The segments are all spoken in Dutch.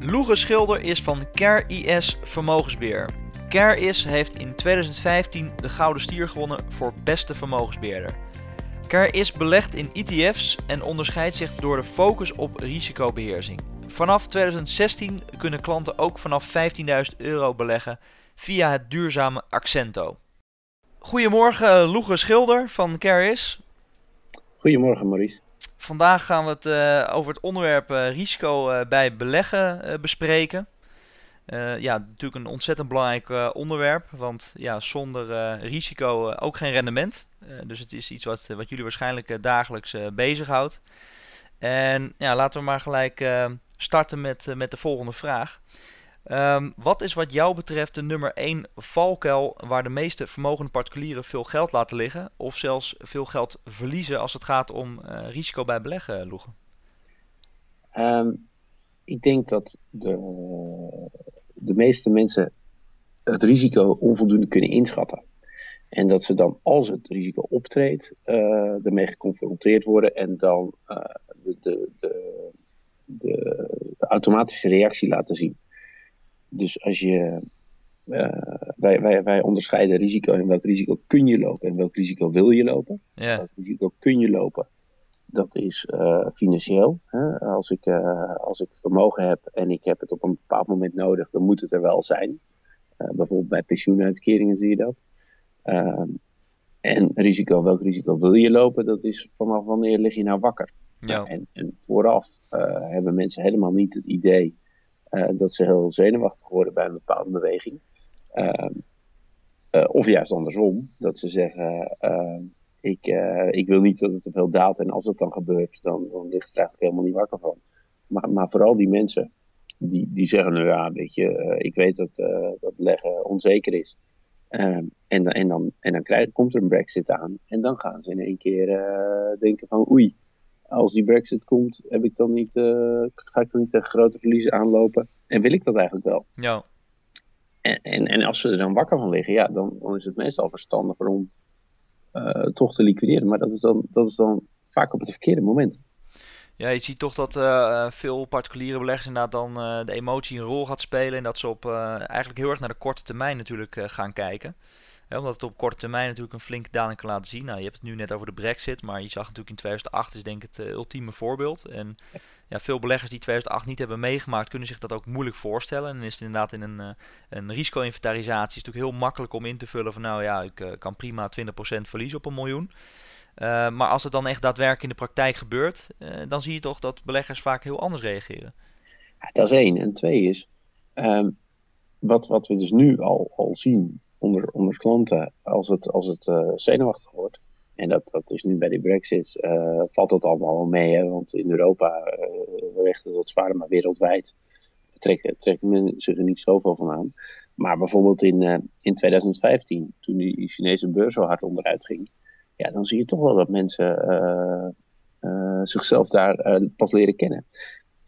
Loege Schilder is van CareIS Vermogensbeheer. CareIS heeft in 2015 de Gouden Stier gewonnen voor beste vermogensbeheerder. CareIS belegt in ETF's en onderscheidt zich door de focus op risicobeheersing. Vanaf 2016 kunnen klanten ook vanaf 15.000 euro beleggen via het duurzame Accento. Goedemorgen Loege Schilder van CareIS. Goedemorgen Maurice. Vandaag gaan we het uh, over het onderwerp uh, risico uh, bij beleggen bespreken. ja, natuurlijk een ontzettend belangrijk onderwerp, want ja, zonder risico ook geen rendement. dus het is iets wat, wat jullie waarschijnlijk dagelijks bezighoudt. En ja, laten we maar gelijk starten met, met de volgende vraag. Um, wat is wat jou betreft de nummer 1 valkuil waar de meeste vermogende particulieren veel geld laten liggen of zelfs veel geld verliezen als het gaat om uh, risico bij beleggen, Loegen? Um, ik denk dat de, de meeste mensen het risico onvoldoende kunnen inschatten. En dat ze dan, als het risico optreedt, uh, ermee geconfronteerd worden en dan de, de, de, de, automatische reactie laten zien. Dus als je. Uh, wij, wij, wij onderscheiden risico en welk risico kun je lopen en welk risico wil je lopen. Ja. Welk risico kun je lopen? Dat is uh, financieel. Hè? Als, ik, uh, als ik vermogen heb en ik heb het op een bepaald moment nodig, dan moet het er wel zijn. bijvoorbeeld bij pensioenuitkeringen zie je dat. Ehm, en risico, welk risico wil je lopen? Dat is vanaf wanneer lig je nou wakker? Ja. En, en vooraf hebben mensen helemaal niet het idee dat ze heel zenuwachtig worden bij een bepaalde beweging. Uh, uh, of juist andersom, dat ze zeggen: ik, ik wil niet dat het te veel daalt en als het dan gebeurt, dan, dan ligt het eigenlijk helemaal niet wakker van. Maar, maar vooral die mensen die, die zeggen: Nou ja, weet je, ik weet dat, dat leggen onzeker is. en, en dan, en dan krijg, komt er een Brexit aan en dan gaan ze in één keer denken: van oei als die Brexit komt, heb ik dan niet, uh, ga ik dan niet tegen grote verliezen aanlopen? En wil ik dat eigenlijk wel? Ja. En, en, en als ze er dan wakker van liggen, ja, dan, dan is het meestal verstandiger om uh, toch te liquideren. Maar dat is, dan, dat is dan vaak op het verkeerde moment. Ja, je ziet toch dat uh, veel particuliere beleggers inderdaad dan de emotie een rol gaat spelen. En dat ze op eigenlijk heel erg naar de korte termijn natuurlijk gaan kijken omdat het op korte termijn natuurlijk een flinke daling kan laten zien. Nou, je hebt het nu net over de brexit, maar je zag natuurlijk in 2008 is denk ik het uh, ultieme voorbeeld. En ja, veel beleggers die 2008 niet hebben meegemaakt, kunnen zich dat ook moeilijk voorstellen. En dan is het inderdaad in een, uh, een risico-inventarisatie natuurlijk heel makkelijk om in te vullen van nou ja, ik uh, kan prima 20% verliezen op een miljoen. maar als het dan echt daadwerkelijk in de praktijk gebeurt, dan zie je toch dat beleggers vaak heel anders reageren. Ja, dat is één. En twee is, um, wat, wat we dus nu al, al zien onder, onder klanten als het, als het uh, zenuwachtig wordt. En dat, dat is nu bij die Brexit, uh, valt dat allemaal wel mee. Hè? Want in Europa uh, weegt het wat zwaarder, maar wereldwijd trekken, trekken men zich er niet zoveel van aan. Maar bijvoorbeeld in, in 2015, toen die Chinese beurs zo hard onderuit ging, ja, dan zie je toch wel dat mensen zichzelf daar pas leren kennen.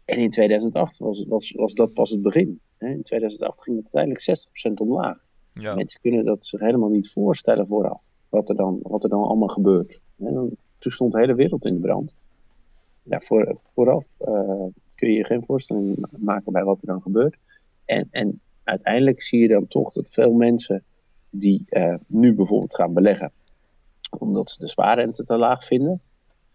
En in 2008 was, was, was dat pas het begin. Hè? In 2008 ging het uiteindelijk 60% omlaag. Ja. Mensen kunnen dat zich helemaal niet voorstellen vooraf. Wat er dan, wat er dan allemaal gebeurt. En dan, toen stond de hele wereld in de brand. Ja, voor, vooraf uh, kun je je geen voorstelling maken bij wat er dan gebeurt. En, en uiteindelijk zie je dan toch dat veel mensen die uh, nu bijvoorbeeld gaan beleggen, omdat ze de spaarrente te laag vinden,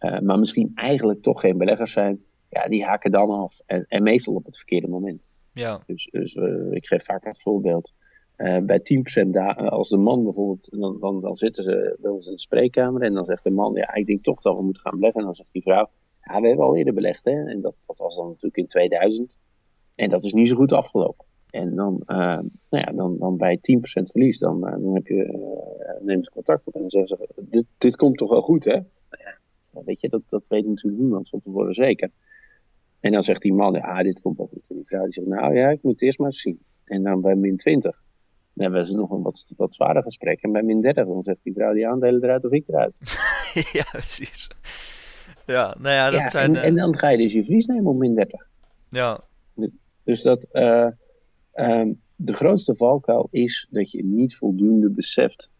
uh, maar misschien eigenlijk toch geen beleggers zijn, ja, die haken dan af. En, en meestal op het verkeerde moment. Ja. Dus, dus ik geef vaak het voorbeeld. Uh, bij 10% da- als de man bijvoorbeeld, dan, dan, dan zitten ze bij in de spreekkamer en dan zegt de man, ja, ik denk toch dat we moeten gaan beleggen. En dan zegt die vrouw, ja, we hebben al eerder belegd, hè. En dat, dat was dan natuurlijk in 2000. En dat is niet zo goed afgelopen. En dan, uh, nou ja, dan, dan bij 10% verlies, dan, dan heb je, nemen ze contact op en dan zeggen ze, dit, dit komt toch wel goed, hè? Ja, weet je, dat, dat weet natuurlijk niemand van tevoren zeker. En dan zegt die man, ja, dit komt wel goed. En die vrouw die zegt, nou ja, ik moet eerst maar zien. En dan bij min 20. Dan hebben ze nog een wat, wat zwaarder gesprek. En bij min 30 dan zegt die vrouw die aandelen eruit of ik eruit. ja, precies. Ja, nou ja, dat ja, zijn... en, en, dan ga je dus je verlies nemen op min 30. Ja. Dus dat, uh, um, de grootste valkuil is dat je niet voldoende beseft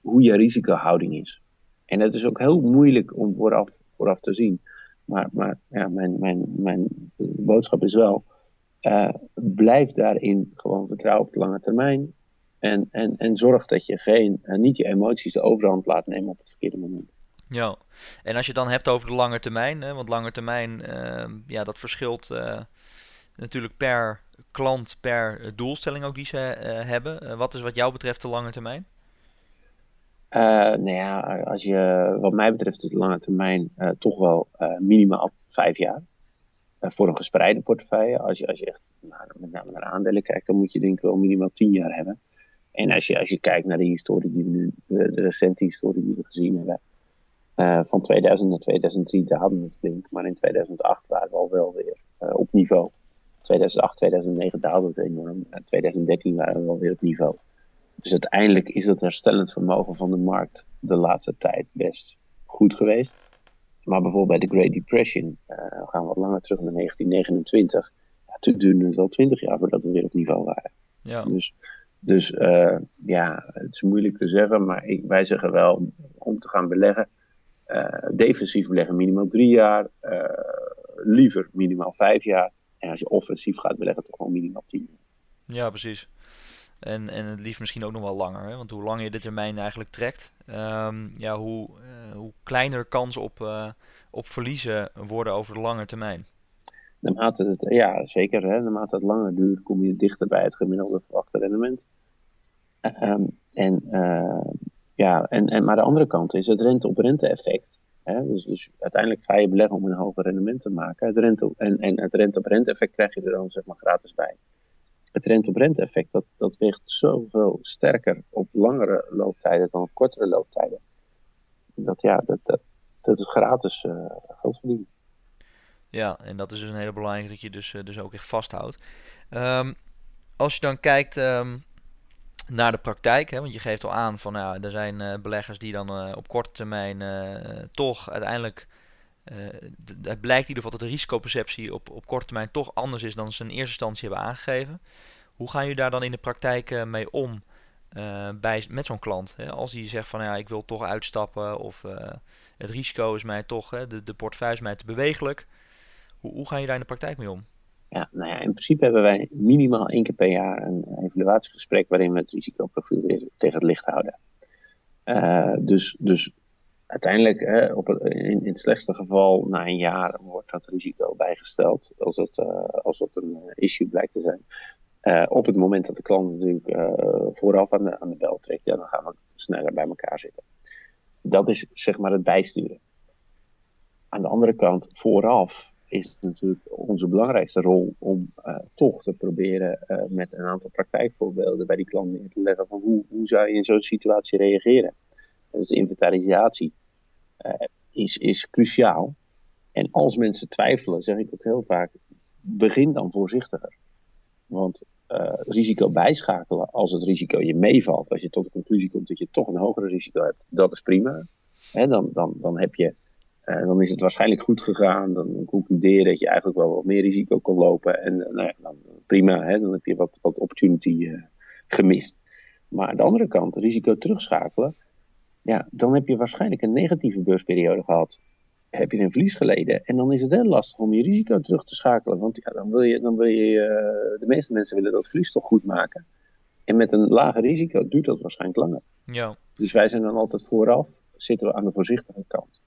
hoe je risicohouding is. En dat is ook heel moeilijk om vooraf, vooraf te zien. Maar, maar ja, mijn, mijn, mijn boodschap is wel: uh, blijf daarin gewoon vertrouwen op de lange termijn. En, en, en zorg dat je geen, uh, niet je emoties de overhand laat nemen op het verkeerde moment. Ja, en als je het dan hebt over de lange termijn, hè, want lange termijn, uh, ja, dat verschilt uh, natuurlijk per klant, per doelstelling ook die ze hebben. wat is wat jou betreft de lange termijn? nou ja, als je, wat mij betreft, de lange termijn toch wel minimaal vijf jaar. Voor een gespreide portefeuille. Als je, als je echt nou, met name naar aandelen kijkt, dan moet je denk ik wel minimaal tien jaar hebben. En als je, als je kijkt naar de historie die we nu, de, recente historie die we gezien hebben, uh, van 2000 naar 2003 daalde het flink, maar in 2008 waren we al wel weer uh, op niveau. 2008, 2009 daalde het enorm. In 2013 waren we wel weer op niveau. Dus uiteindelijk is het herstellend vermogen van de markt de laatste tijd best goed geweest. Maar bijvoorbeeld bij de Great Depression, uh, we gaan wat langer terug naar 1929. Ja, toen duurde het wel 20 jaar voordat we weer op niveau waren. Ja. Dus, dus uh, ja, het is moeilijk te zeggen, maar ik, wij zeggen wel om te gaan beleggen. Uh, defensief beleggen minimaal drie jaar, liever minimaal vijf jaar. En als je offensief gaat beleggen, toch wel minimaal tien jaar. Ja, precies. En, en het liefst misschien ook nog wel langer. Hè? Want hoe langer je de termijn eigenlijk trekt, um, ja, hoe, uh, hoe kleiner kans op, uh, op verliezen worden over de lange termijn. Naarmate het, ja, zeker. Hè? Naarmate het langer duurt, kom je dichter bij het gemiddelde verwachte rendement. Um, en, uh, ja, en, en, maar de andere kant is het rente-op-rente effect. Hè? Dus, dus uiteindelijk ga je beleggen om een hoger rendement te maken. Het rente, en, en het rente-op-rente effect krijg je er dan zeg maar gratis bij het rente-op-rente effect, dat, dat weegt zoveel sterker op langere looptijden dan op kortere looptijden. Dat ja, dat, dat, dat is gratis uh, geld verdienen. Ja, en dat is dus een hele belangrijke dat je dus, uh, dus ook echt vasthoudt. Um, als je dan kijkt um, naar de praktijk, hè, want je geeft al aan van nou, er zijn uh, beleggers die dan op korte termijn toch uiteindelijk het blijkt in ieder geval dat de risicoperceptie op, op korte termijn toch anders is dan ze in eerste instantie hebben aangegeven. Hoe gaan jullie daar dan in de praktijk uh, mee om uh, bij, met zo'n klant? Hè? Als die zegt van ja, ik wil toch uitstappen of het risico is mij toch, hè, de, de portefeuille is mij te bewegelijk. Hoe, hoe ga je daar in de praktijk mee om? Ja, nou ja, in principe hebben wij minimaal één keer per jaar een evaluatiegesprek waarin we het risicoprofiel weer tegen het licht houden. dus, dus uiteindelijk, op in, in, het slechtste geval, na een jaar wordt dat risico bijgesteld. Als dat, uh, als dat een issue blijkt te zijn. Uh, op het moment dat de klant natuurlijk vooraf aan de, aan de bel trekt, ja, dan gaan we sneller bij elkaar zitten. Dat is zeg maar het bijsturen. Aan de andere kant, vooraf is natuurlijk onze belangrijkste rol om toch te proberen met een aantal praktijkvoorbeelden bij die klant neer te leggen van hoe, hoe zou je in zo'n situatie reageren. Dus inventarisatie uh, is, is cruciaal. En als mensen twijfelen, zeg ik ook heel vaak, begin dan voorzichtiger. Want uh, risico bijschakelen, als het risico je meevalt, als je tot de conclusie komt dat je toch een hoger risico hebt, dat is prima. Dan, dan, dan, heb je, uh, dan is het waarschijnlijk goed gegaan. Dan concludeer dat je eigenlijk wel wat meer risico kon lopen. En nou ja, dan, prima, dan heb je wat, wat opportunity gemist. Maar aan de andere kant, risico terugschakelen ja, dan heb je waarschijnlijk een negatieve beursperiode gehad. Heb je een verlies geleden. En dan is het heel lastig om je risico terug te schakelen. Want ja, dan wil je, dan wil je uh, de meeste mensen willen dat verlies toch goed maken. En met een lager risico duurt dat waarschijnlijk langer. Ja. Dus wij zijn dan altijd vooraf, zitten we aan de voorzichtige kant.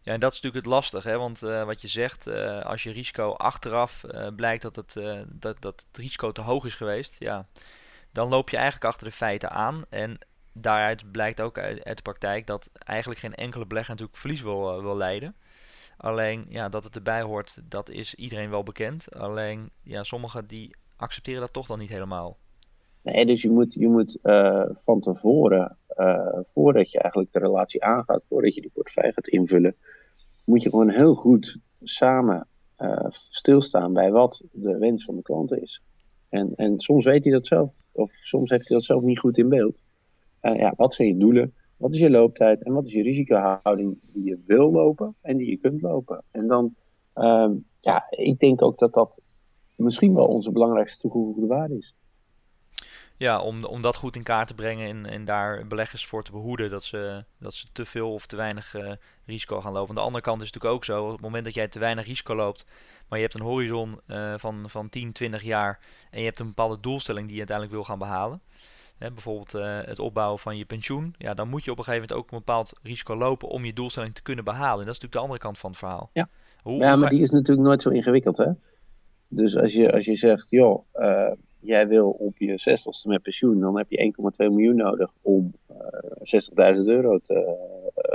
Ja, en dat is natuurlijk het lastig, hè? want uh, wat je zegt, uh, als je risico achteraf uh, blijkt dat het, dat, dat het risico te hoog is geweest, ja, dan loop je eigenlijk achter de feiten aan. En daaruit blijkt ook uit, de praktijk dat eigenlijk geen enkele belegger natuurlijk verlies wil, uh, wil leiden. Alleen ja, dat het erbij hoort, dat is iedereen wel bekend. Alleen ja, sommigen die accepteren dat toch dan niet helemaal. Nee, dus je moet, je moet uh, van tevoren, uh, voordat je eigenlijk de relatie aangaat, voordat je die portefeuille gaat invullen, moet je gewoon heel goed samen stilstaan bij wat de wens van de klant is. En, en soms weet hij dat zelf, of soms heeft hij dat zelf niet goed in beeld. Uh, ja, wat zijn je doelen? Wat is je looptijd? En wat is je risicohouding die je wil lopen en die je kunt lopen? En dan, uh, ja, ik denk ook dat dat misschien wel onze belangrijkste toegevoegde waarde is. Ja, om, om dat goed in kaart te brengen en, en daar beleggers voor te behoeden dat ze, dat ze te veel of te weinig uh, risico gaan lopen. Aan de andere kant is het natuurlijk ook zo, op het moment dat jij te weinig risico loopt, maar je hebt een horizon uh, van, van 10, 20 jaar en je hebt een bepaalde doelstelling die je uiteindelijk wil gaan behalen. Hè, bijvoorbeeld uh, het opbouwen van je pensioen. Ja, dan moet je op een gegeven moment ook een bepaald risico lopen om je doelstelling te kunnen behalen. En dat is natuurlijk de andere kant van het verhaal. Ja, hoe, ja maar die is natuurlijk nooit zo ingewikkeld, hè? Dus als je, als je zegt, joh, uh, jij wil op je 60ste met pensioen, dan heb je 1,2 miljoen nodig om uh, 60.000 euro te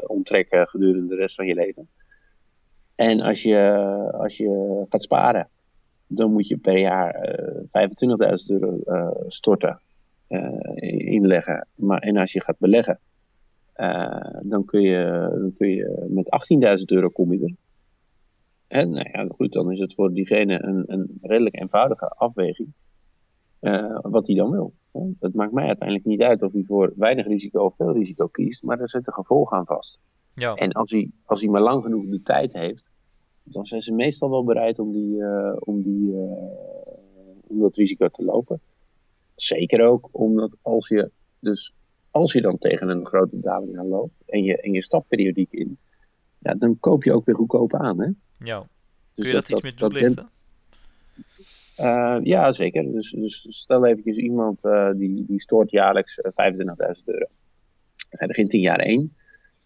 onttrekken gedurende de rest van je leven. En als je, als je gaat sparen, dan moet je per jaar 25.000 euro storten inleggen. Maar, en als je gaat beleggen, dan, kun je, dan kun je met 18.000 euro kom je er. En nou ja, goed, dan is het voor diegene een, een redelijk eenvoudige afweging. Uh, wat hij dan wil. Het maakt mij uiteindelijk niet uit of hij voor weinig risico of veel risico kiest, maar er zitten gevolgen aan vast. Ja. En als hij, als hij maar lang genoeg de tijd heeft, dan zijn ze meestal wel bereid om, die, uh, om, die, uh, om dat risico te lopen. Zeker ook omdat als je, dus als je dan tegen een grote daling aan loopt en je, en je stapt periodiek in, ja, dan koop je ook weer goedkoop aan. Hè? Ja. Dus Kun je dat, dat iets meer toelichten? Uh, ja, zeker. Dus, dus stel eventjes iemand uh, die, die stoort jaarlijks 25.000 euro. Hij begint in jaar 1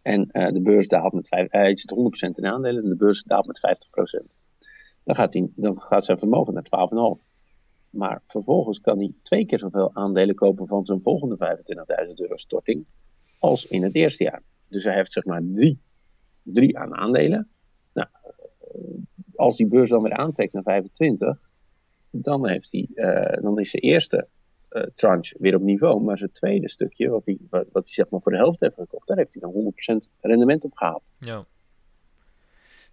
en uh, de beurs daalt met 5, hij zit 100% in aandelen en de beurs daalt met 50%. Dan gaat, hij, dan gaat zijn vermogen naar 12,5. Maar vervolgens kan hij twee keer zoveel aandelen kopen van zijn volgende 25.000 euro storting als in het eerste jaar. Dus hij heeft zeg maar drie, drie aan aandelen. Nou, als die beurs dan weer aantrekt naar 25, dan, heeft hij, uh, dan is zijn eerste uh, tranche weer op niveau. Maar zijn tweede stukje, wat hij, wat, wat hij zeg maar voor de helft heeft gekocht, daar heeft hij dan 100% rendement op gehaald. Ja.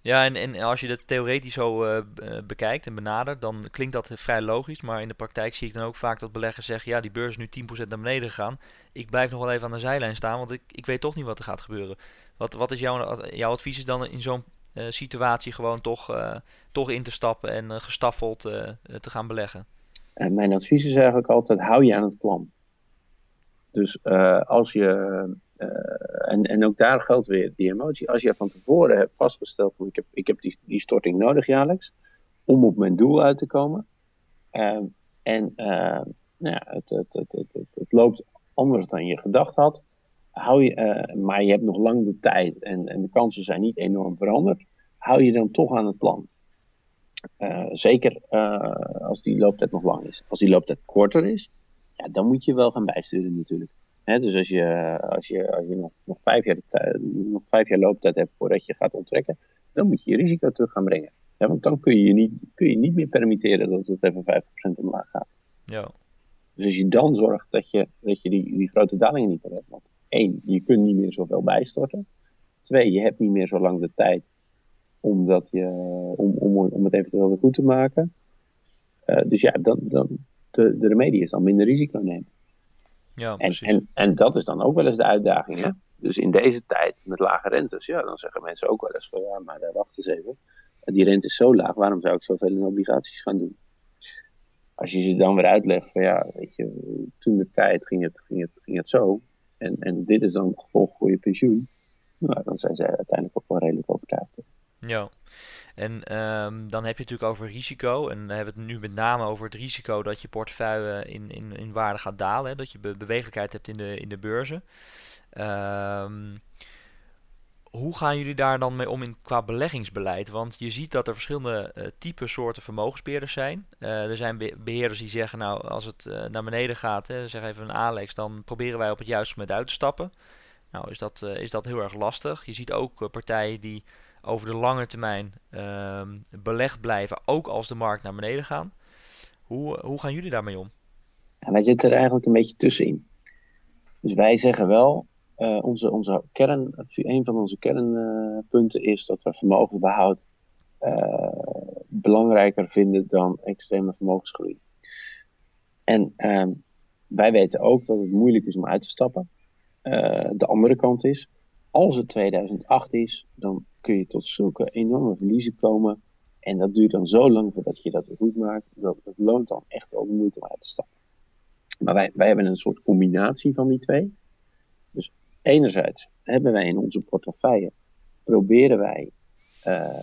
Ja, en, en als je dat theoretisch zo uh, bekijkt en benadert, dan klinkt dat vrij logisch. Maar in de praktijk zie ik dan ook vaak dat beleggers zeggen: ja, die beurs is nu 10% naar beneden gegaan. Ik blijf nog wel even aan de zijlijn staan, want ik, ik weet toch niet wat er gaat gebeuren. Wat, wat is jouw, jouw advies is dan in zo'n uh, situatie gewoon toch, toch in te stappen en gestaffeld te gaan beleggen? En mijn advies is eigenlijk altijd: hou je aan het plan. Dus als je, en, en ook daar geldt weer die emotie, als je van tevoren hebt vastgesteld: ik heb, ik heb die, die storting nodig jaarlijks om op mijn doel uit te komen. en nou ja, het, het, het, het, loopt anders dan je gedacht had hou je, uh, maar je hebt nog lang de tijd en, en de kansen zijn niet enorm veranderd, hou je dan toch aan het plan. Uh, zeker als die looptijd nog lang is. Als die looptijd korter is, ja, dan moet je wel gaan bijsturen natuurlijk. Dus als je, als je, als je nog, nog, vijf jaar nog vijf jaar looptijd hebt voordat je gaat onttrekken, dan moet je je risico terug gaan brengen. Ja, want dan kun je, niet, kun je niet meer permitteren dat het even 50% omlaag gaat. Ja. Dus als je dan zorgt dat je, dat je die, die grote dalingen niet meer hebt, want één, je kunt niet meer zoveel bijstorten. Twee, je hebt niet meer zo lang de tijd omdat je, om, om, om het eventueel weer goed te maken. Uh, dus ja, dan, dan, de, de remedie is dan minder risico nemen. Ja, en, precies. En, en dat is dan ook wel eens de uitdaging. Hè? Dus in deze tijd met lage rentes, ja, dan zeggen mensen ook wel eens van ja, maar wacht eens even. Die rente is zo laag, waarom zou ik zoveel in obligaties gaan doen? Als je ze dan weer uitlegt van ja, weet je, toen de tijd ging het, ging het, ging het zo. En, en dit is dan het gevolg voor je pensioen. Nou, dan zijn zij uiteindelijk ook wel redelijk overtuigd. Ja. En um, dan heb je natuurlijk over risico. En dan hebben we het nu met name over het risico dat je portefeuille in, in, in waarde gaat dalen. Hè, dat je be bewegelijkheid hebt in de, in de beurzen. Um, hoe gaan jullie daar dan mee om in, qua beleggingsbeleid? Want je ziet dat er verschillende uh, type soorten vermogensbeheerders zijn. Uh, er zijn be beheerders die zeggen, nou, als het uh, naar beneden gaat, hè, zeg even een Alex, dan proberen wij op het juiste moment uit te stappen. Nou, is dat, is dat heel erg lastig. Je ziet ook partijen die over de lange termijn ehm, belegd blijven, ook als de markt naar beneden gaat. Hoe, hoe gaan jullie daarmee om? Ja, wij zitten er eigenlijk een beetje tussenin. Dus wij zeggen wel, uh, onze, onze kern, een van onze kernpunten is dat we vermogensbehoud uh, belangrijker vinden dan extreme vermogensgroei. En ehm, wij weten ook dat het moeilijk is om uit te stappen. De andere kant is, als het 2008 is, dan kun je tot zulke enorme verliezen komen. En dat duurt dan zo lang voordat je dat goed maakt. Dat, dat loont dan echt de moeite om uit te stappen. Maar wij, wij hebben een soort combinatie van die twee. Dus enerzijds hebben wij in onze portefeuille, proberen wij uh,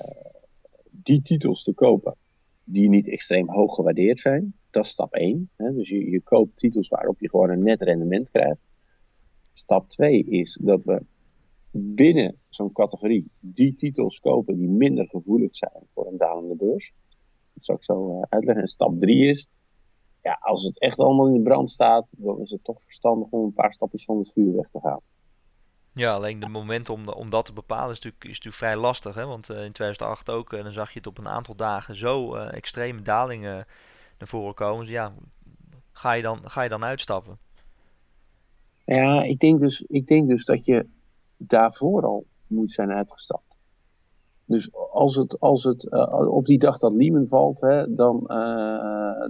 die titels te kopen die niet extreem hoog gewaardeerd zijn. Dat is stap 1. Hè? Dus je, je koopt titels waarop je gewoon een net rendement krijgt. Stap 2 is dat we binnen zo'n categorie die titels kopen die minder gevoelig zijn voor een dalende beurs. Dat zal ik zo uh, uitleggen. En stap 3 is, ja, als het echt allemaal in de brand staat, dan is het toch verstandig om een paar stapjes van het vuur weg te gaan. Ja, alleen de moment om, om dat te bepalen is natuurlijk, is natuurlijk vrij lastig. Hè? Want uh, in 2008 ook, uh, dan zag je het op een aantal dagen zo uh, extreme dalingen naar voren komen. Dus ja, ga je dan, ga je dan uitstappen? Ja, ik denk, dus, ik denk dus dat je daarvoor al moet zijn uitgestapt. Dus als het, als het op die dag dat Lehman valt, hè, dan,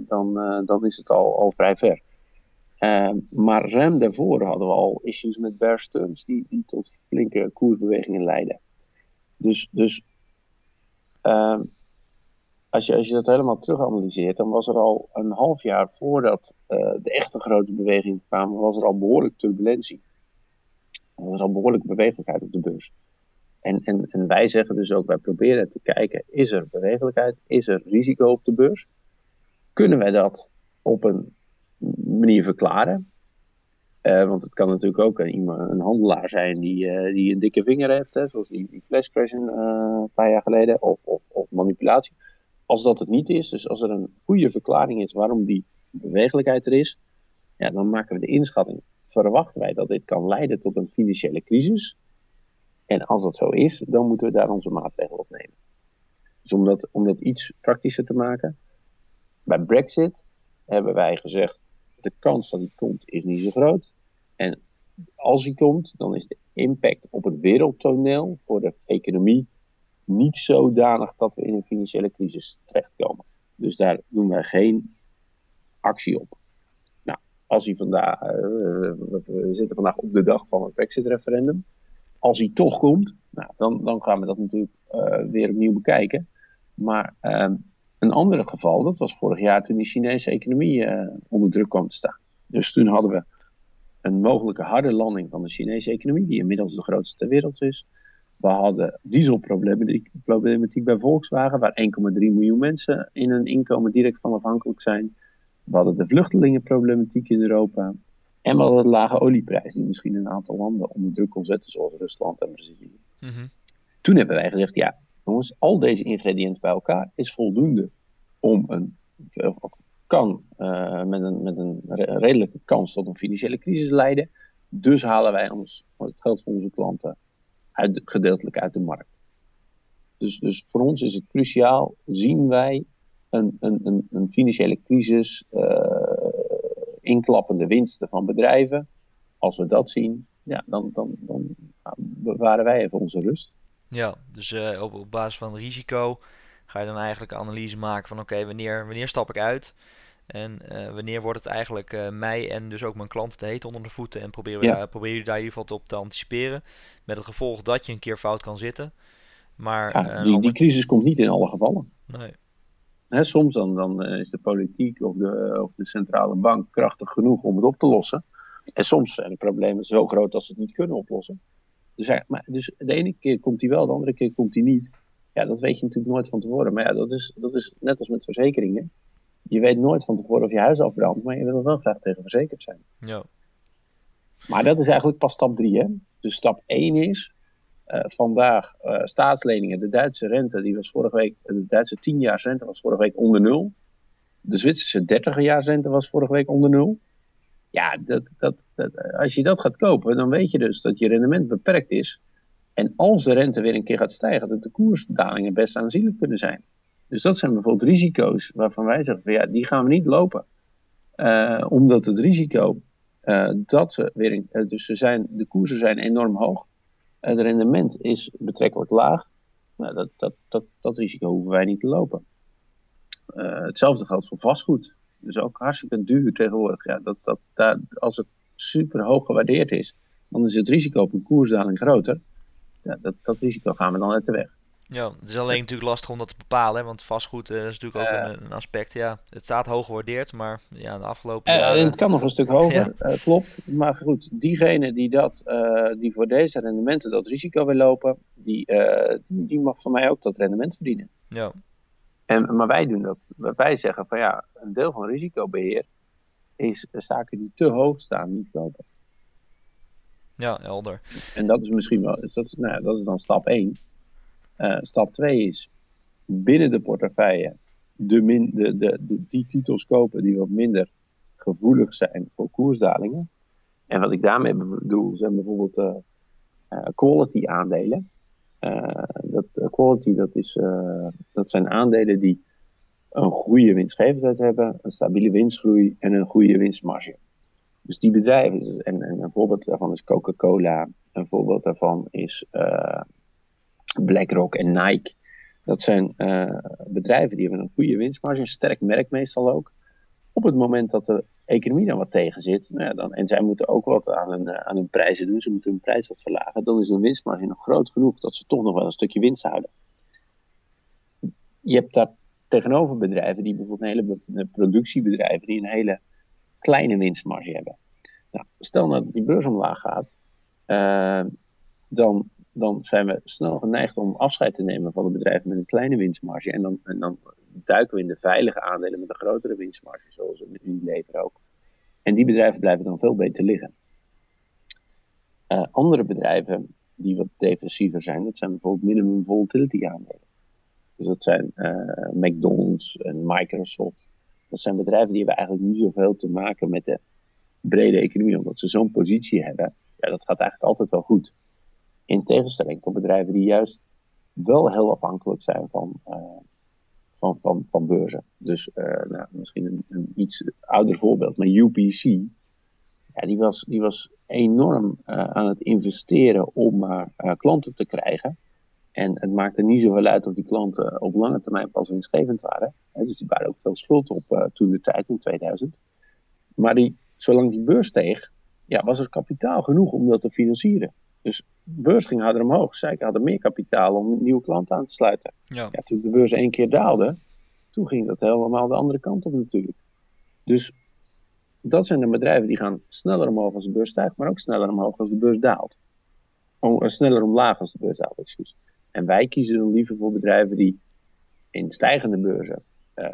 dan, dan is het al, al vrij ver. Uh, maar ruim daarvoor hadden we al issues met bear die, die tot flinke koersbewegingen leiden. Dus, dus uh, als, je, als je dat helemaal terug analyseert, dan was er al een half jaar voordat de echte grote bewegingen kwamen, was er al behoorlijk turbulentie. Er was al behoorlijk bewegelijkheid op de beurs. En, en, en wij zeggen dus ook, wij proberen te kijken, is er bewegelijkheid, is er risico op de beurs? Kunnen wij dat op een manier verklaren. Uh, want het kan natuurlijk ook een, een handelaar zijn die, uh, die een dikke vinger heeft, hè, zoals die, die flashcrash een uh, paar jaar geleden, of, of, of, manipulatie. Als dat het niet is, dus als er een goede verklaring is waarom die bewegelijkheid er is, ja, dan maken we de inschatting. Verwachten wij dat dit kan leiden tot een financiële crisis? En als dat zo is, dan moeten we daar onze maatregelen op nemen. Dus om dat, om dat iets praktischer te maken, bij Brexit hebben wij gezegd, de kans dat die komt is niet zo groot. En als die komt, dan is de impact op het wereldtoneel voor de economie niet zodanig dat we in een financiële crisis terechtkomen. Dus daar doen wij geen actie op. Als hij vandaag, uh, we zitten vandaag op de dag van het Brexit-referendum. Als hij toch komt, nou, dan, dan gaan we dat natuurlijk uh, weer opnieuw bekijken. Maar uh, een ander geval, dat was vorig jaar toen de Chinese economie uh, onder druk kwam te staan. Dus toen hadden we een mogelijke harde landing van de Chinese economie, die inmiddels de grootste ter wereld is. We hadden dieselproblematiek bij Volkswagen, waar 1,3 miljoen mensen in hun inkomen direct van afhankelijk zijn. We hadden de vluchtelingenproblematiek in Europa. En we hadden de lage olieprijs, die misschien een aantal landen onder druk kon zetten, zoals Rusland en Brazilië. Mm -hmm. Toen hebben wij gezegd, ja, jongens, al deze ingrediënten bij elkaar is voldoende om een, of, of kan uh, met, een, met een redelijke kans tot een financiële crisis leiden. Dus halen wij ons, het geld van onze klanten uit, gedeeltelijk uit de markt. Dus, dus voor ons is het cruciaal, zien wij een, een, een, een financiële crisis, uh, inklappende winsten van bedrijven. Als we dat zien, ja, dan, dan, dan bewaren wij even onze rust. Ja, dus uh, op, op basis van risico ga je dan eigenlijk een analyse maken van oké, wanneer, wanneer stap ik uit? En uh, wanneer wordt het eigenlijk uh, mij en dus ook mijn klanten te heet onder de voeten? En proberen we ja. daar, probeer je daar in ieder geval op te anticiperen. Met het gevolg dat je een keer fout kan zitten. Maar, ja, die, die crisis komt niet in alle gevallen. Nee. Soms dan, dan is de politiek of de, of de centrale bank krachtig genoeg om het op te lossen. En soms zijn de problemen zo groot dat ze het niet kunnen oplossen. Dus, maar, dus de ene keer komt hij wel, de andere keer komt hij niet. Ja, dat weet je natuurlijk nooit van tevoren. Maar ja, dat is, dat is net als met verzekeringen. Je weet nooit van tevoren of je huis afbrandt, maar je wil wel graag tegen verzekerd zijn. Ja. Maar dat is eigenlijk pas stap 3. Hè? Dus stap 1 is vandaag uh, staatsleningen. De Duitse rente, die was vorige week, de Duitse 10 jaar rente was vorige week onder nul. De Zwitserse 30 jaar rente was vorige week onder nul. Ja, dat, dat, dat, als je dat gaat kopen, dan weet je dus dat je rendement beperkt is. En als de rente weer een keer gaat stijgen, dat de koersdalingen best aanzienlijk kunnen zijn. Dus dat zijn bijvoorbeeld risico's waarvan wij zeggen, ja, die gaan we niet lopen. Omdat het risico dat ze weer, uh, dus ze zijn, de koersen zijn enorm hoog. Het rendement is betrekkelijk laag. Nou, dat, dat, dat, dat risico hoeven wij niet te lopen. hetzelfde geldt voor vastgoed. Dus ook hartstikke duur tegenwoordig. Ja, dat, dat, daar, als het super hoog gewaardeerd is, dan is het risico op een koersdaling groter. Ja, dat, dat risico gaan we dan uit de weg. Ja, het is alleen natuurlijk lastig om dat te bepalen, want vastgoed uh, is natuurlijk ook een, een, aspect. Ja, het staat hoog gewaardeerd, maar ja, de afgelopen uh, jaren... Het kan nog een stuk hoger, ja. uh, klopt. Maar goed, diegene die, dat, die voor deze rendementen dat risico wil lopen, die, die, die, mag van mij ook dat rendement verdienen. Ja. En, maar wij doen dat. Wij zeggen van ja, een deel van risicobeheer is zaken die te hoog staan niet kopen. Ja, helder. En dat is misschien wel, dat is, nou, dat is dan stap 1. Uh, stap 2 is binnen de portefeuille de de, de, de, die titels kopen die wat minder gevoelig zijn voor koersdalingen. En wat ik daarmee bedoel zijn bijvoorbeeld uh, uh, quality aandelen. dat, quality dat, is, dat zijn aandelen die een goede winstgevendheid hebben, een stabiele winstgroei en een goede winstmarge. Dus die bedrijven, en, en een voorbeeld daarvan is Coca-Cola, een voorbeeld daarvan is BlackRock en Nike. Dat zijn uh, bedrijven die hebben een goede winstmarge, een sterk merk meestal ook. Op het moment dat de economie dan wat tegen zit, nou ja, dan, en zij moeten ook wat aan hun, aan hun prijzen doen, ze moeten hun prijs wat verlagen, dan is hun winstmarge nog groot genoeg dat ze toch nog wel een stukje winst houden. Je hebt daar tegenover bedrijven die bijvoorbeeld een hele productiebedrijven die een hele kleine winstmarge hebben. Nou, stel nou dat die beurs omlaag gaat, dan, dan zijn we snel geneigd om afscheid te nemen van de bedrijven met een kleine winstmarge. En dan, dan duiken we in de veilige aandelen met een grotere winstmarge, zoals Unilever ook. En die bedrijven blijven dan veel beter liggen. Uh, andere bedrijven die wat defensiever zijn, dat zijn bijvoorbeeld minimum volatility aandelen. Dus dat zijn uh, McDonald's en Microsoft. Dat zijn bedrijven die hebben eigenlijk niet zoveel te maken met de brede economie, omdat ze zo'n positie hebben. Ja, dat gaat eigenlijk altijd wel goed. In tegenstelling tot bedrijven die juist wel heel afhankelijk zijn van, uh, van, van, van beurzen. Dus uh, nou, misschien een, iets ouder voorbeeld, maar UPC, ja, die, was, die was enorm uh, aan het investeren om maar klanten te krijgen. En het maakte niet zoveel uit of die klanten op lange termijn pas winstgevend waren. Hè, dus die waren ook veel schuld op toen de tijd in 2000. Maar die, zolang die beurs steeg, ja, was er kapitaal genoeg om dat te financieren. Dus de beurs ging harder omhoog. Zij hadden meer kapitaal om nieuwe klanten aan te sluiten. Ja. Ja, toen de beurs één keer daalde, toen ging dat helemaal de andere kant op natuurlijk. Dus dat zijn de bedrijven die gaan sneller omhoog als de beurs stijgt, maar ook sneller omhoog als de beurs daalt. Oh, sneller omlaag als de beurs daalt, excuus. En wij kiezen dan liever voor bedrijven die in stijgende beurzen uh,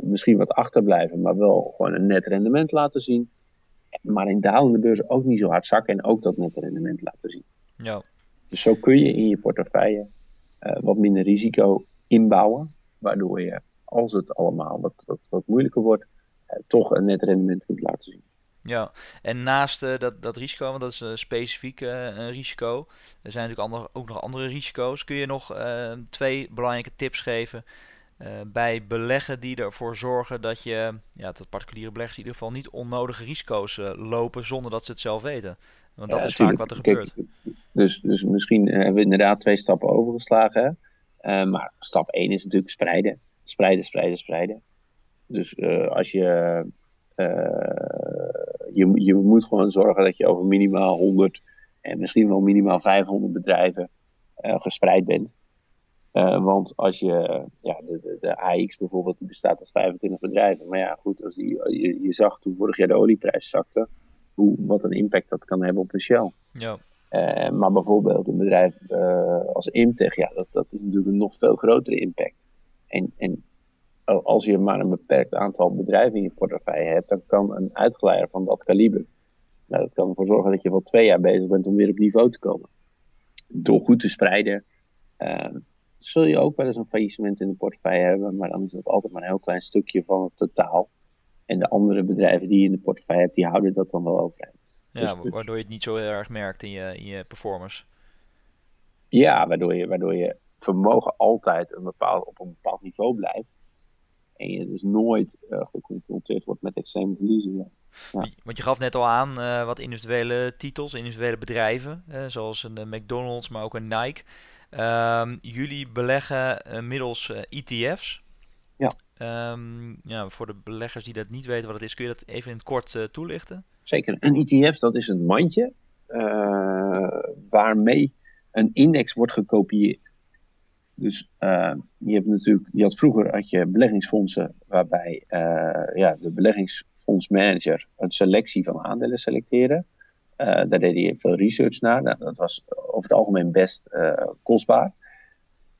misschien wat achterblijven, maar wel gewoon een net rendement laten zien. Maar in dalende beurzen ook niet zo hard zakken en ook dat net rendement laten zien. Ja. Dus zo kun je in je portefeuille uh, wat minder risico inbouwen, waardoor je, als het allemaal wat, wat, wat moeilijker wordt, uh, toch een net rendement kunt laten zien. Ja, en naast uh, dat, dat risico, want dat is een specifiek uh, risico, er zijn natuurlijk ook nog andere risico's. Kun je nog uh, twee belangrijke tips geven bij beleggen die ervoor zorgen dat je, ja, dat particuliere beleggers in ieder geval niet onnodige risico's lopen zonder dat ze het zelf weten? Want dat Ja, is tuurlijk. vaak wat er Kijk, gebeurt. Dus, dus misschien hebben we inderdaad twee stappen overgeslagen. Hè? Eh, maar stap 1 is natuurlijk spreiden. Spreiden, spreiden, spreiden. Dus eh, als je, eh, je. Je moet gewoon zorgen dat je over minimaal 100 en misschien wel minimaal 500 bedrijven eh, gespreid bent. Eh, want als je, ja, de, de, de AX bijvoorbeeld, die bestaat uit 25 bedrijven. Maar ja, goed, als die, je, je zag toen vorig jaar de olieprijs zakte, hoe, wat een impact dat kan hebben op de Shell. Ja, Eh, maar bijvoorbeeld een bedrijf eh, als Imtech, ja, dat, dat is natuurlijk een nog veel grotere impact. En, en als je maar een beperkt aantal bedrijven in je portefeuille hebt, dan kan een uitgeleider van dat kaliber, nou, dat kan ervoor zorgen dat je wel twee jaar bezig bent om weer op niveau te komen. Door goed te spreiden, zul je ook wel eens een faillissement in de portefeuille hebben, maar dan is dat altijd maar een heel klein stukje van het totaal. En de andere bedrijven die je in de portefeuille hebt, die houden dat dan wel overeind. ja Dus- wa- dus- waardoor je het niet zo heel erg merkt in je, in je performance. Ja, waardoor je, waardoor je vermogen altijd een bepaald, op een bepaald niveau blijft. En je dus nooit eh, geconfronteerd wordt met extreme verliezen. Ja. Ja. Want je gaf net al aan eh, wat individuele titels, individuele bedrijven, eh, zoals een McDonald's, maar ook een Nike. Ehm, jullie beleggen eh, middels eh, ETF's. Ja. Ehm, ja, voor de beleggers die dat niet weten wat het is, kun je dat even in het kort uh, toelichten? Zeker. Een ETF dat is een mandje uh, waarmee een index wordt gekopieerd. Dus uh, je hebt natuurlijk, je had vroeger had je beleggingsfondsen waarbij ja, de beleggingsfondsmanager een selectie van aandelen selecteerde. Daar deed hij veel research naar. Nou, dat was over het algemeen best kostbaar.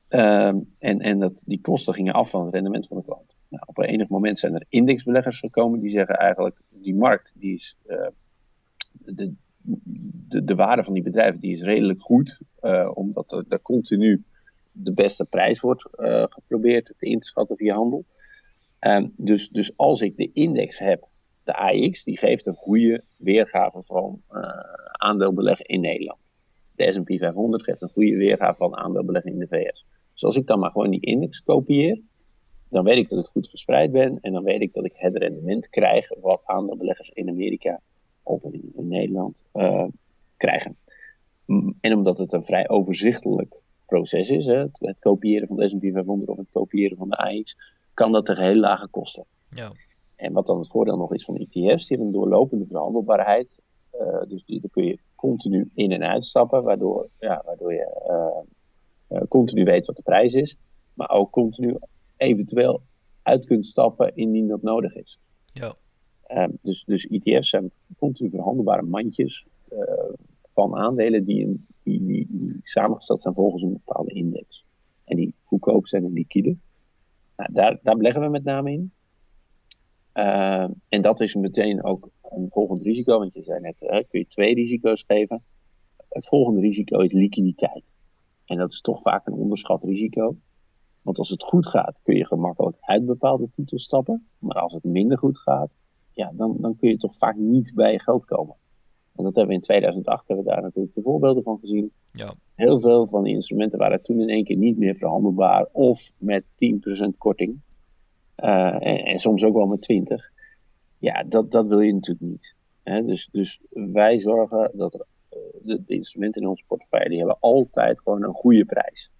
Ehm, en en dat, die kosten gingen af van het rendement van de klant. Nou, op een enig moment zijn er indexbeleggers gekomen die zeggen eigenlijk, die markt, die is, uh, de, de, de waarde van die bedrijven die is redelijk goed, omdat er, continu de beste prijs wordt geprobeerd te inschatten via handel. Um, dus, dus als ik de index heb, de AX, die geeft een goede weergave van aandeelbeleggen in Nederland. De S&P 500 geeft een goede weergave van aandeelbeleggen in de VS. Dus als ik dan maar gewoon die index kopieer, dan weet ik dat ik goed verspreid ben en dan weet ik dat ik het rendement krijg wat aandeelbeleggers in Amerika of in, Nederland uh, krijgen. En omdat het een vrij overzichtelijk proces is, hè, het, het, kopiëren van de S&P 500 of het kopiëren van de AX, kan dat tegen heel lage kosten. Ja. En wat dan het voordeel nog is van ETF's, die hebben een doorlopende verhandelbaarheid. Uh, dus die, daar kun je continu in en uitstappen, waardoor, ja, waardoor je uh, uh, continu weet wat de prijs is, maar ook continu eventueel uit kunt stappen indien dat nodig is. Ja. Uh, dus, dus ETF's zijn continu verhandelbare mandjes van aandelen die, die, die, die, samengesteld zijn volgens een bepaalde index. En die goedkoop zijn en liquide. Nou, daar, daar beleggen we met name in. Uh, en dat is meteen ook een volgend risico, want je zei net, kun je twee risico's geven. Het volgende risico is liquiditeit. En dat is toch vaak een onderschat risico. Want als het goed gaat, kun je gemakkelijk uit bepaalde titels stappen. Maar als het minder goed gaat, ja, dan, dan kun je toch vaak niet bij je geld komen. En dat hebben we in 2008 hebben we daar natuurlijk de voorbeelden van gezien. Ja. Heel veel van die instrumenten waren toen in één keer niet meer verhandelbaar of met 10% korting. Uh, en, en, soms ook wel met 20. Ja, dat, dat wil je natuurlijk niet. Hè? Dus, dus wij zorgen dat er de, instrumenten in onze portefeuille die hebben altijd gewoon een goede prijs.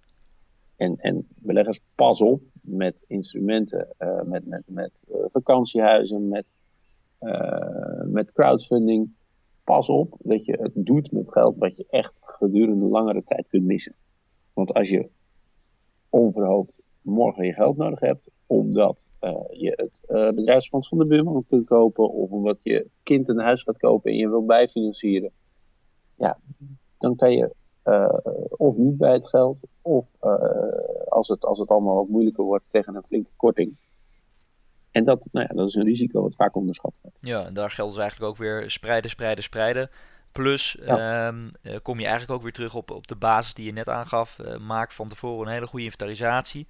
En, en beleggers, pas op met instrumenten, uh, met, met, met vakantiehuizen, met, met crowdfunding. Pas op dat je het doet met geld wat je echt gedurende langere tijd kunt missen. Want als je onverhoopt morgen je geld nodig hebt, omdat je het bedrijfsfonds van de buurman kunt kopen, of omdat je kind een huis gaat kopen en je wil bijfinancieren, ja, dan kan je uh, of niet bij het geld, of uh, als, het, als het allemaal wat moeilijker wordt tegen een flinke korting. En dat, nou ja, dat is een risico wat vaak onderschat wordt. Ja, en daar geldt dus eigenlijk ook weer spreiden, spreiden, spreiden. Plus ja. um, kom je eigenlijk ook weer terug op, op de basis die je net aangaf. Uh, maak van tevoren een hele goede inventarisatie.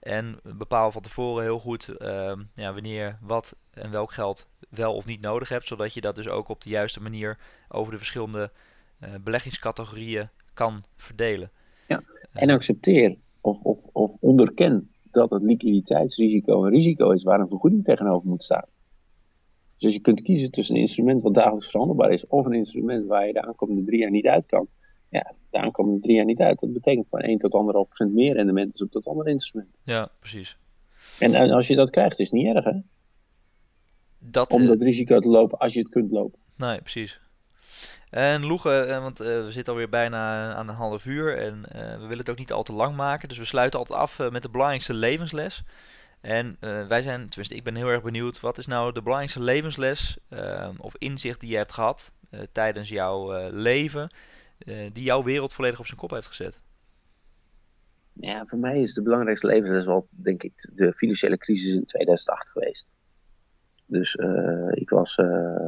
En bepaal van tevoren heel goed uh, ja, wanneer wat en welk geld wel of niet nodig hebt. Zodat je dat dus ook op de juiste manier over de verschillende uh, beleggingscategorieën kan verdelen. Ja, en accepteer of, of, of onderken dat het liquiditeitsrisico een risico is waar een vergoeding tegenover moet staan. Dus je kunt kiezen tussen een instrument wat dagelijks verhandelbaar is, of een instrument waar je de aankomende drie jaar niet uit kan. Ja, de aankomende drie jaar niet uit. Dat betekent gewoon 1 tot 1,5% meer rendement op dat andere instrument. Ja, precies. En, en als je dat krijgt, is het niet erg, hè? Dat, Om dat risico te lopen als je het kunt lopen. Nee, precies. En Loegen, eh, want uh, we zitten alweer bijna aan een half uur en uh, we willen het ook niet al te lang maken. Dus we sluiten altijd af met de belangrijkste levensles. En wij zijn, tenminste ik ben heel erg benieuwd, wat is nou de belangrijkste levensles of inzicht die je hebt gehad tijdens jouw leven, die jouw wereld volledig op zijn kop heeft gezet? Ja, voor mij is de belangrijkste levensles wel, denk ik, de financiële crisis in 2008 geweest. Dus ik, was,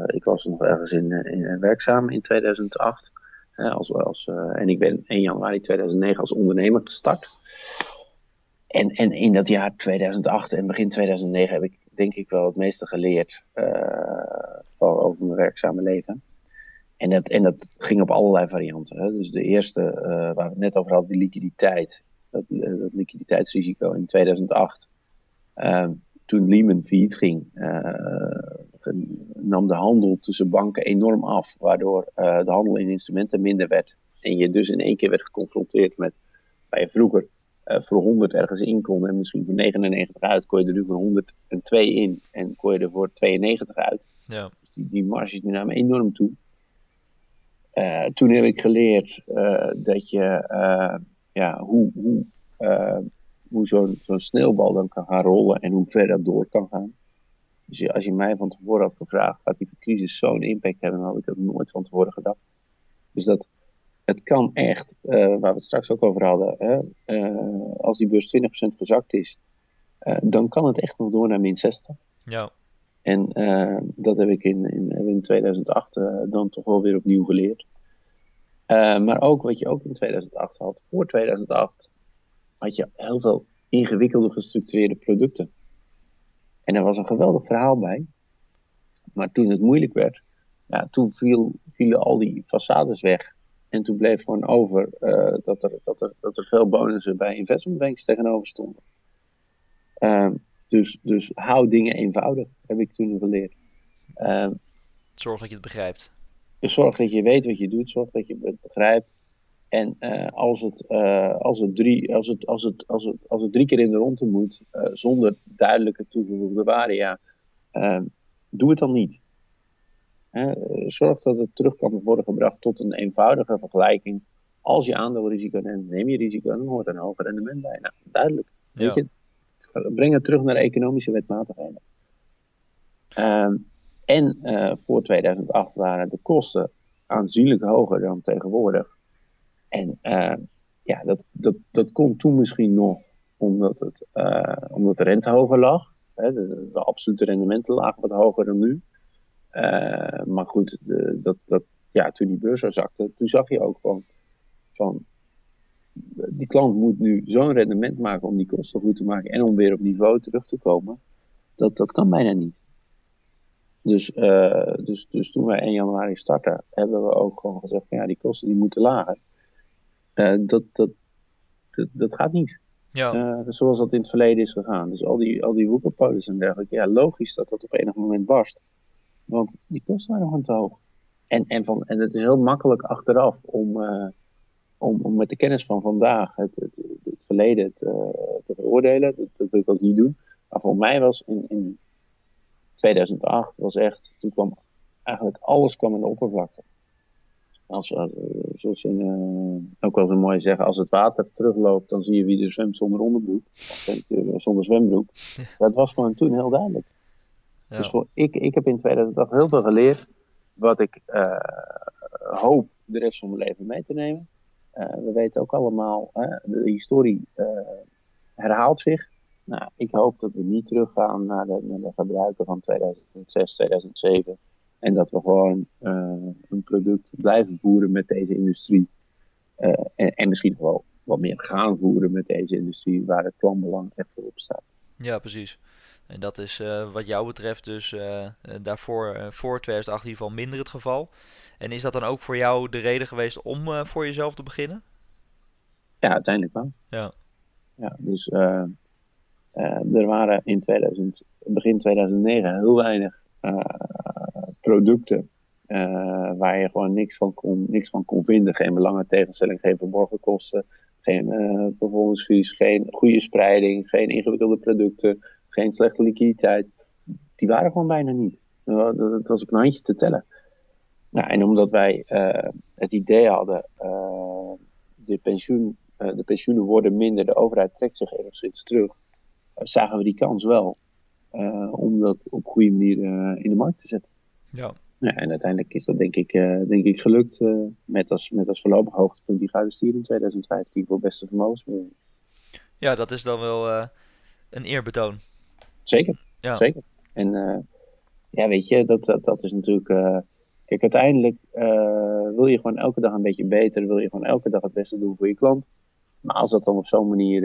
ik was nog ergens in, in werkzaam in 2008. als, als, en ik ben 1 januari 2009 als ondernemer gestart. En, en in dat jaar 2008 en begin 2009 heb ik denk ik wel het meeste geleerd van, over mijn werkzame leven. En dat, en dat ging op allerlei varianten. Hè. Dus de eerste, waar we het net over hadden, die liquiditeit. Dat, dat liquiditeitsrisico in 2008 toen Lehman failliet ging, nam de handel tussen banken enorm af, waardoor de handel in instrumenten minder werd. En je dus in één keer werd geconfronteerd met waar je vroeger voor 100 ergens in kon en misschien voor 99 uit, kon je er nu voor 102 in en kon je er voor 92 uit. Ja. Dus die, die marges die namen enorm toe. toen heb ik geleerd dat je, ja, hoe, hoe, hoe zo'n zo'n sneeuwbal dan kan gaan rollen en hoe ver dat door kan gaan. Dus als je mij van tevoren had gevraagd, gaat die crisis zo'n impact hebben, dan had ik dat nooit van tevoren gedacht. Dus dat, het kan echt, uh, waar we het straks ook over hadden, hè, uh, als die beurs 20% gezakt is, uh, dan kan het echt nog door naar min 60. Ja. En dat heb ik in, in, in 2008 dan toch wel weer opnieuw geleerd. maar ook wat je ook in 2008 had, voor 2008 had je heel veel ingewikkelde gestructureerde producten. En er was een geweldig verhaal bij. Maar toen het moeilijk werd, ja, toen viel, vielen al die façades weg. En toen bleef gewoon over uh, dat, er, dat, er, dat er veel bonussen bij investment banks tegenover stonden. Uh, dus, dus hou dingen eenvoudig, heb ik toen geleerd. Uh, zorg dat je het begrijpt. Dus zorg dat je weet wat je doet, zorg dat je het begrijpt. En uh, als, het, uh, als, het drie, als, het, als, het, als, het, als het drie keer in de ronde moet, zonder duidelijke toegevoegde waarde, ja, doe het dan niet. Zorg dat het terug kan worden gebracht tot een eenvoudige vergelijking. Als je aandeelrisico neemt, neem je risico en dan hoort een hoger rendement bij. Nou, duidelijk. Ja. Weet je, breng het terug naar economische wetmatigheden. Ehm, en voor 2008 waren de kosten aanzienlijk hoger dan tegenwoordig. En uh, ja, dat, dat, dat kon toen misschien nog omdat, het, uh, omdat de rente hoger lag. Hè, de, de, absolute rendementen lagen wat hoger dan nu. Uh, maar goed, de, dat, dat, ja, toen die beurs zo zakte, toen zag je ook van, van die klant moet nu zo'n rendement maken om die kosten goed te maken en om weer op niveau terug te komen. Dat, dat kan bijna niet. Dus, uh, dus, dus toen wij 1 januari starten, hebben we ook gewoon gezegd van ja, die kosten die moeten lager. Uh, dat, dat, dat, dat, gaat niet. Ja. Uh, zoals dat in het verleden is gegaan. Dus al die, al die en dergelijke. Ja, logisch dat dat op enig moment barst. Want die kosten waren gewoon te hoog. En, en, van, en het is heel makkelijk achteraf om, uh, om, om met de kennis van vandaag het, het, het verleden te, te veroordelen. Dat, dat, wil ik ook niet doen. Maar voor mij was in, in 2008 was echt, toen kwam eigenlijk alles kwam in de oppervlakte. Als, als, zoals in, uh, ook wel zo mooi zeggen, als het water terugloopt, dan zie je wie er zwemt zonder onderbroek. Of zonder zwembroek. Dat was gewoon toen heel duidelijk. Ja. Dus voor, ik, ik heb in 2008 heel veel geleerd, wat ik uh, hoop de rest van mijn leven mee te nemen. Uh, we weten ook allemaal, de historie herhaalt zich. Nou, ik hoop dat we niet teruggaan naar de, naar de gebruiken van 2006, 2007. En dat we gewoon een product blijven voeren met deze industrie. En, en, misschien wel wat meer gaan voeren met deze industrie, waar het klantbelang echt voorop staat. Ja, precies. En dat is uh, wat jou betreft dus daarvoor voor 2008 in ieder geval minder het geval. En is dat dan ook voor jou de reden geweest om voor jezelf te beginnen? Ja, uiteindelijk wel. Ja. Ja, dus er waren in 2000, begin 2009 heel weinig producten uh, waar je gewoon niks van, kon, niks van kon vinden. Geen belangentegenstelling, geen verborgen kosten, geen uh, performance fees, geen goede spreiding, geen ingewikkelde producten, geen slechte liquiditeit. Die waren gewoon bijna niet. Dat was op een handje te tellen. Nou, en omdat wij uh, het idee hadden, de, pensioen, de pensioenen worden minder, de overheid trekt zich enigszins terug, zagen we die kans wel om dat op goede manier in de markt te zetten. Ja. ja. En uiteindelijk is dat denk ik, denk ik gelukt met, als, met als voorlopig hoogtepunt die gouden stier in 2015 voor beste vermogensbeheer. Ja, dat is dan wel een eerbetoon. Zeker, ja. zeker. En ja, weet je, dat, dat, dat is natuurlijk... kijk, uiteindelijk wil je gewoon elke dag een beetje beter, wil je gewoon elke dag het beste doen voor je klant. Maar als dat dan op zo'n manier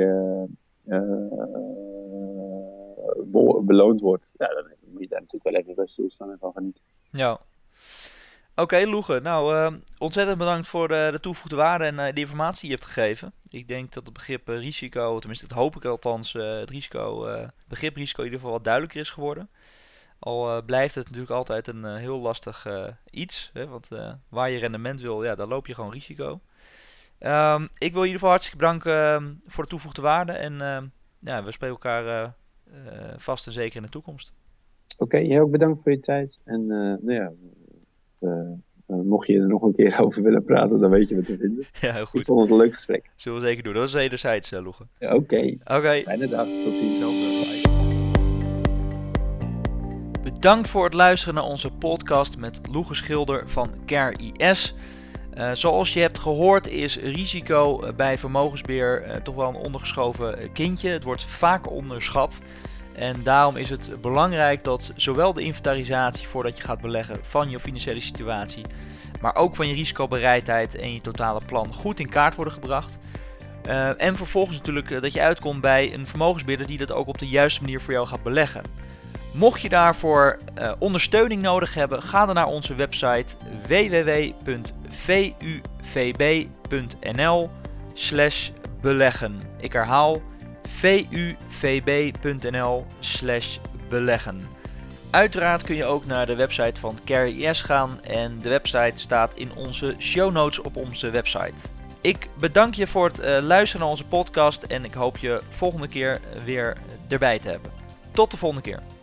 beloond wordt, ja, dan moet je daar natuurlijk wel even bij stilstaan en van genieten. Ja. Oké, okay. Nou, uh, ontzettend bedankt voor de, de toegevoegde waarde en uh, de informatie die je hebt gegeven. Ik denk dat het begrip risico, tenminste dat hoop ik althans, het risico, begrip risico in ieder geval wat duidelijker is geworden. Al blijft het natuurlijk altijd een heel lastig iets, hè, want waar je rendement wil, ja, dan loop je gewoon risico. Ehm, ik wil in ieder geval hartstikke bedanken ehm, voor de toevoegde waarde. En ehm, ja, we spreken elkaar eh, eh, vast en zeker in de toekomst. Oké, jij ook bedankt voor je tijd. En nou ja, mocht je er nog een keer over willen praten, dan weet je wat te vinden. Ja, heel goed. Ik vond het een leuk gesprek. Zullen we zeker doen. Dat is wederzijds, uh, Loegen. Ja, Oké. Oké. Okay. Fijne dag. Tot ziens. Bedankt voor het luisteren naar onze podcast met Loege Schilder van CareIS. Uh, zoals je hebt gehoord is risico bij vermogensbeheer uh, toch wel een ondergeschoven kindje. Het wordt vaak onderschat. En daarom is het belangrijk dat zowel de inventarisatie voordat je gaat beleggen van je financiële situatie, maar ook van je risicobereidheid en je totale plan goed in kaart worden gebracht. Uh, en vervolgens natuurlijk dat je uitkomt bij een vermogensbeheerder die dat ook op de juiste manier voor jou gaat beleggen. Mocht je daarvoor uh, ondersteuning nodig hebben, ga dan naar onze website www.vuvb.nl beleggen. Ik herhaal vuvb.nl slash beleggen. Uiteraard kun je ook naar de website van CareIS gaan en de website staat in onze show notes op onze website. Ik bedank je voor het uh, luisteren naar onze podcast en ik hoop je volgende keer weer erbij te hebben. Tot de volgende keer.